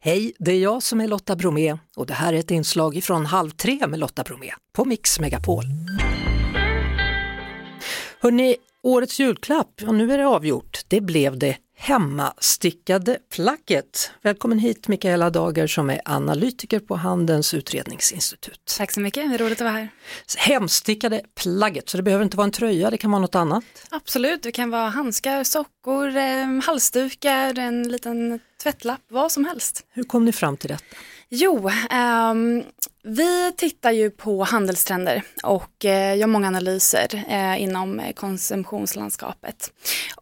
Hej, det är jag som är Lotta Bromé och det här är ett inslag ifrån Halv tre med Lotta Bromé på Mix Megapol. Hörrni, årets julklapp, ja, nu är det avgjort. Det blev det hemmastickade plagget. Välkommen hit Mikaela Dager som är analytiker på Handelns utredningsinstitut. Tack så mycket, roligt att vara här. Hemstickade plagget, så det behöver inte vara en tröja, det kan vara något annat. Absolut, det kan vara handskar, sockor, eh, halsdukar, en liten tvättlapp, vad som helst. Hur kom ni fram till detta? Jo, um, vi tittar ju på handelstrender och eh, gör många analyser eh, inom konsumtionslandskapet.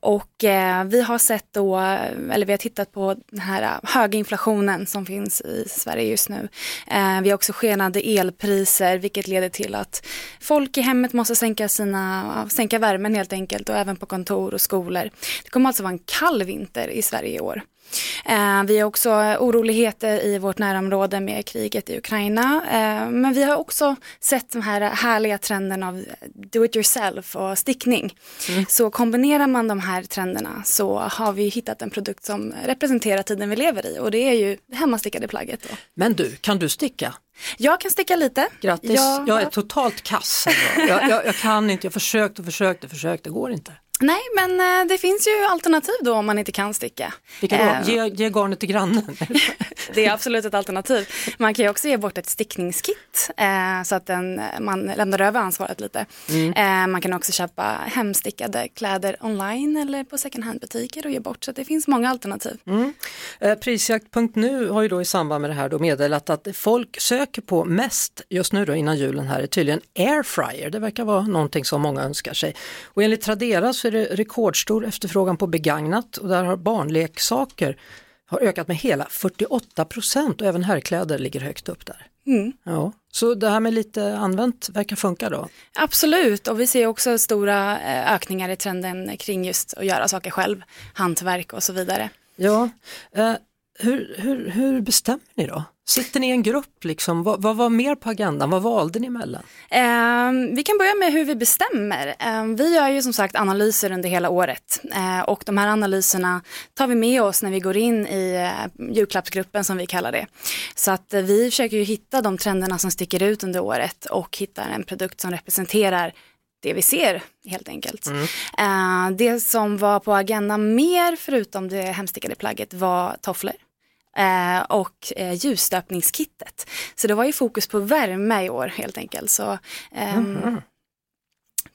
Och eh, vi har sett då, eller vi har tittat på den här höga inflationen som finns i Sverige just nu. Eh, vi har också skenande elpriser vilket leder till att folk i hemmet måste sänka, sina, sänka värmen helt enkelt och även på kontor och skolor. Det kommer alltså vara en kall vinter i Sverige i år. Eh, vi har också oroligheter i vårt närområde med kriget i Ukraina. Eh, men vi har också sett den här härliga trenden av do it yourself och stickning. Mm. Så kombinerar man de här trenderna så har vi hittat en produkt som representerar tiden vi lever i och det är ju det hemmastickade plagget. Då. Men du, kan du sticka? Jag kan sticka lite. Grattis, jag, jag är totalt kass. Jag, jag, jag kan inte, jag försökte och försökte och försökte, det går inte. Nej, men eh, det finns ju alternativ då om man inte kan sticka. Vilka då? Eh, ge, ge garnet till grannen. det är absolut ett alternativ. Man kan ju också ge bort ett stickningskit eh, så att den, man lämnar över ansvaret lite. Mm. Eh, man kan också köpa hemstickade kläder online eller på second hand-butiker och ge bort. Så det finns många alternativ. Mm. Eh, Prisjakt.nu har ju då i samband med det här då meddelat att folk söker på mest just nu då innan julen här är tydligen airfryer. Det verkar vara någonting som många önskar sig. Och enligt Tradera så är det rekordstor efterfrågan på begagnat och där har barnleksaker har ökat med hela 48 procent och även herrkläder ligger högt upp där. Mm. Ja. Så det här med lite använt verkar funka då? Absolut och vi ser också stora eh, ökningar i trenden kring just att göra saker själv, hantverk och så vidare. Ja, eh, hur, hur, hur bestämmer ni då? Sitter ni i en grupp liksom? Vad, vad var mer på agendan? Vad valde ni mellan? Eh, vi kan börja med hur vi bestämmer. Eh, vi gör ju som sagt analyser under hela året eh, och de här analyserna tar vi med oss när vi går in i eh, julklappsgruppen som vi kallar det. Så att eh, vi försöker ju hitta de trenderna som sticker ut under året och hittar en produkt som representerar det vi ser helt enkelt. Mm. Eh, det som var på agendan mer förutom det hemstickade plagget var tofflor eh, och eh, ljusstöpningskittet. Så det var ju fokus på värme i år helt enkelt. Så, ehm, mm.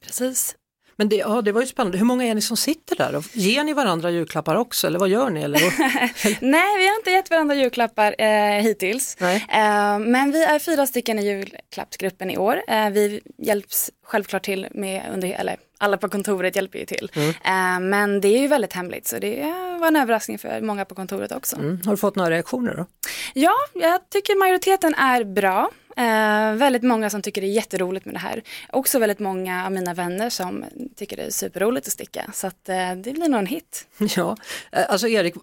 Precis. Men det, ja, det var ju spännande. Hur många är ni som sitter där? Ger ni varandra julklappar också eller vad gör ni? Eller? Nej, vi har inte gett varandra julklappar eh, hittills. Eh, men vi är fyra stycken i julklappsgruppen i år. Eh, vi hjälps självklart till med, under, eller alla på kontoret hjälper ju till. Mm. Eh, men det är ju väldigt hemligt så det var en överraskning för många på kontoret också. Mm. Har du fått några reaktioner då? Ja, jag tycker majoriteten är bra. Eh, väldigt många som tycker det är jätteroligt med det här. Också väldigt många av mina vänner som tycker det är superroligt att sticka. Så att, eh, det blir nog en hit. Ja, eh, alltså Erik,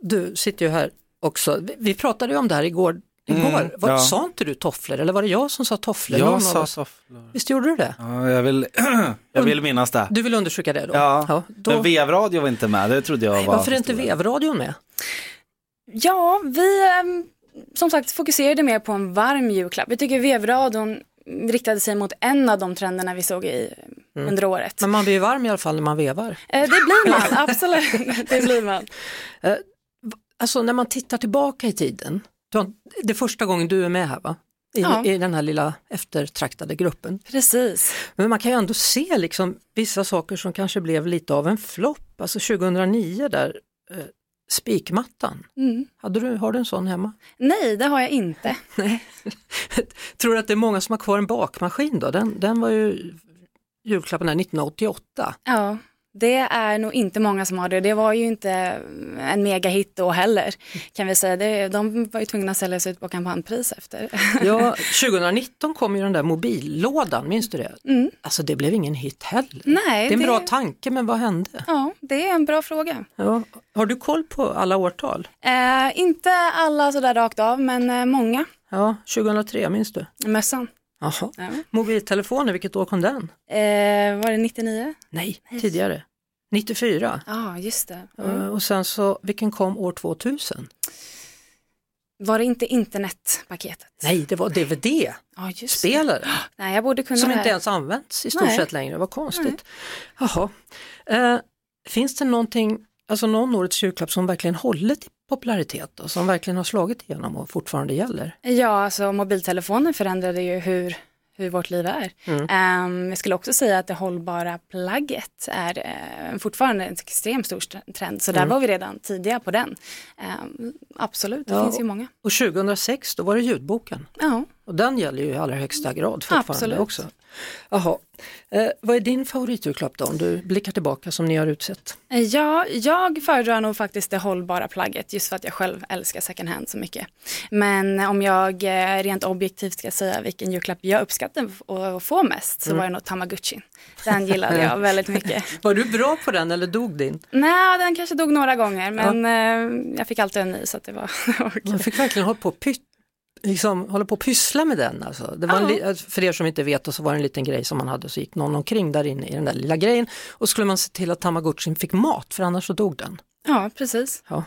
du sitter ju här också. Vi pratade ju om det här igår. Igår, mm, Vad, ja. sa inte du tofflor eller var det jag som sa tofflor? Jag sa tofflor. Visst gjorde du det? Ja, jag vill, jag vill minnas det. Du vill undersöka det då? Ja, ja då... men vevradio var inte med, det trodde jag Nej, var. Varför är inte vevradion med? Ja, vi ehm, som sagt fokuserade mer på en varm julklapp. Jag tycker vevradion riktade sig mot en av de trenderna vi såg i, mm. under året. Men man blir varm i alla fall när man vevar. Eh, det blir man, absolut. det blir man. Eh, alltså när man tittar tillbaka i tiden, det är första gången du är med här va? I, ja. i den här lilla eftertraktade gruppen. Precis. Men man kan ju ändå se liksom vissa saker som kanske blev lite av en flopp. Alltså 2009 där eh, spikmattan. Mm. Hade du, har du en sån hemma? Nej, det har jag inte. Nej. Tror du att det är många som har kvar en bakmaskin då? Den, den var ju julklappen 1988. Ja. Det är nog inte många som har det. Det var ju inte en megahit då heller kan vi säga. Det, de var ju tvungna att sälja sig ut på kampanjpris efter. Ja, 2019 kom ju den där mobillådan, minns du det? Mm. Alltså det blev ingen hit heller. Nej, det är en det... bra tanke men vad hände? Ja, det är en bra fråga. Ja. Har du koll på alla årtal? Eh, inte alla sådär rakt av men eh, många. Ja, 2003 minns du? Mössan. Jaha. Ja. Mobiltelefoner, vilket år kom den? Eh, var det 99? Nej, tidigare. 94. Ja, ah, just det. Mm. Och sen så, vilken kom år 2000? Var det inte internetpaketet? Nej, det var DVD-spelare. Ja, Nej, jag borde kunna som inte ens används i stort Nej. sett längre, vad konstigt. Jaha. Eh, finns det någonting, alltså någon årets julklapp som verkligen hållit i popularitet och som verkligen har slagit igenom och fortfarande gäller? Ja, alltså mobiltelefonen förändrade ju hur, hur vårt liv är. Ehm, jag skulle också säga att det hållbara plagget är eh, fortfarande en extremt stor st- trend, så där var vi redan tidiga på den. Ehm, absolut, det Ja. finns ju många. Och 2006 då var det ljudboken Ja. Och den gäller ju i allra högsta grad fortfarande Absolut. också. Jaha. Eh, vad är din favoritjulklapp då om du blickar tillbaka som ni har utsett? Ja, jag föredrar nog faktiskt det hållbara plagget just för att jag själv älskar second hand så mycket. Men om jag eh, rent objektivt ska säga vilken julklapp jag uppskattar att få mest så var det nog Tamagotchi. Den gillade jag väldigt mycket. Var du bra på den eller dog din? Nej, den kanske dog några gånger men eh, jag fick alltid en ny så att det var, kul. Man fick verkligen hålla på och pyt, liksom, hålla på och pyssla med den. Alltså. Det var li- för er som inte vet så var det en liten grej som man hade så gick någon omkring där inne i den där lilla grejen och skulle man se till att tamagotchin fick mat för annars så dog den. Ja, precis. Ja,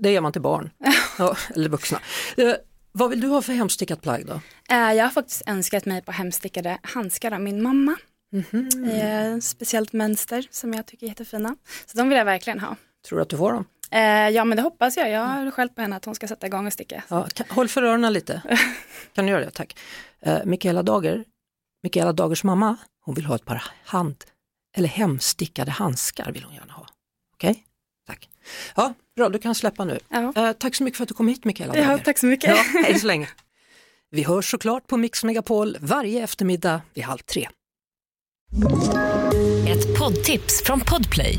det ger man till barn, ja, eller vuxna. Eh, vad vill du ha för hemstickat plagg då? Eh, jag har faktiskt önskat mig på hemstickade handskar av min mamma. Mhm. Eh, speciellt mönster som jag tycker är jättefina. Så de vill jag verkligen ha. Tror du att du får dem? Eh, ja men det hoppas jag. Jag har skällt på henne att hon ska sätta igång och sticka. Ja, kan, håll för öronen lite. Kan du göra det? Tack. Eh, Mikaela Dager, Mikaela Dagers mamma, hon vill ha ett par hand eller hemstickade handskar vill hon gärna ha. Okej? Tack. Ja, bra, du kan släppa nu. Ja. Eh, tack så mycket för att du kom hit Mikaela Dager. Ja, tack så mycket. Ja, hej så länge. Vi hörs såklart på Mix Megapol varje eftermiddag vid halv tre. Ett poddtips från Podplay.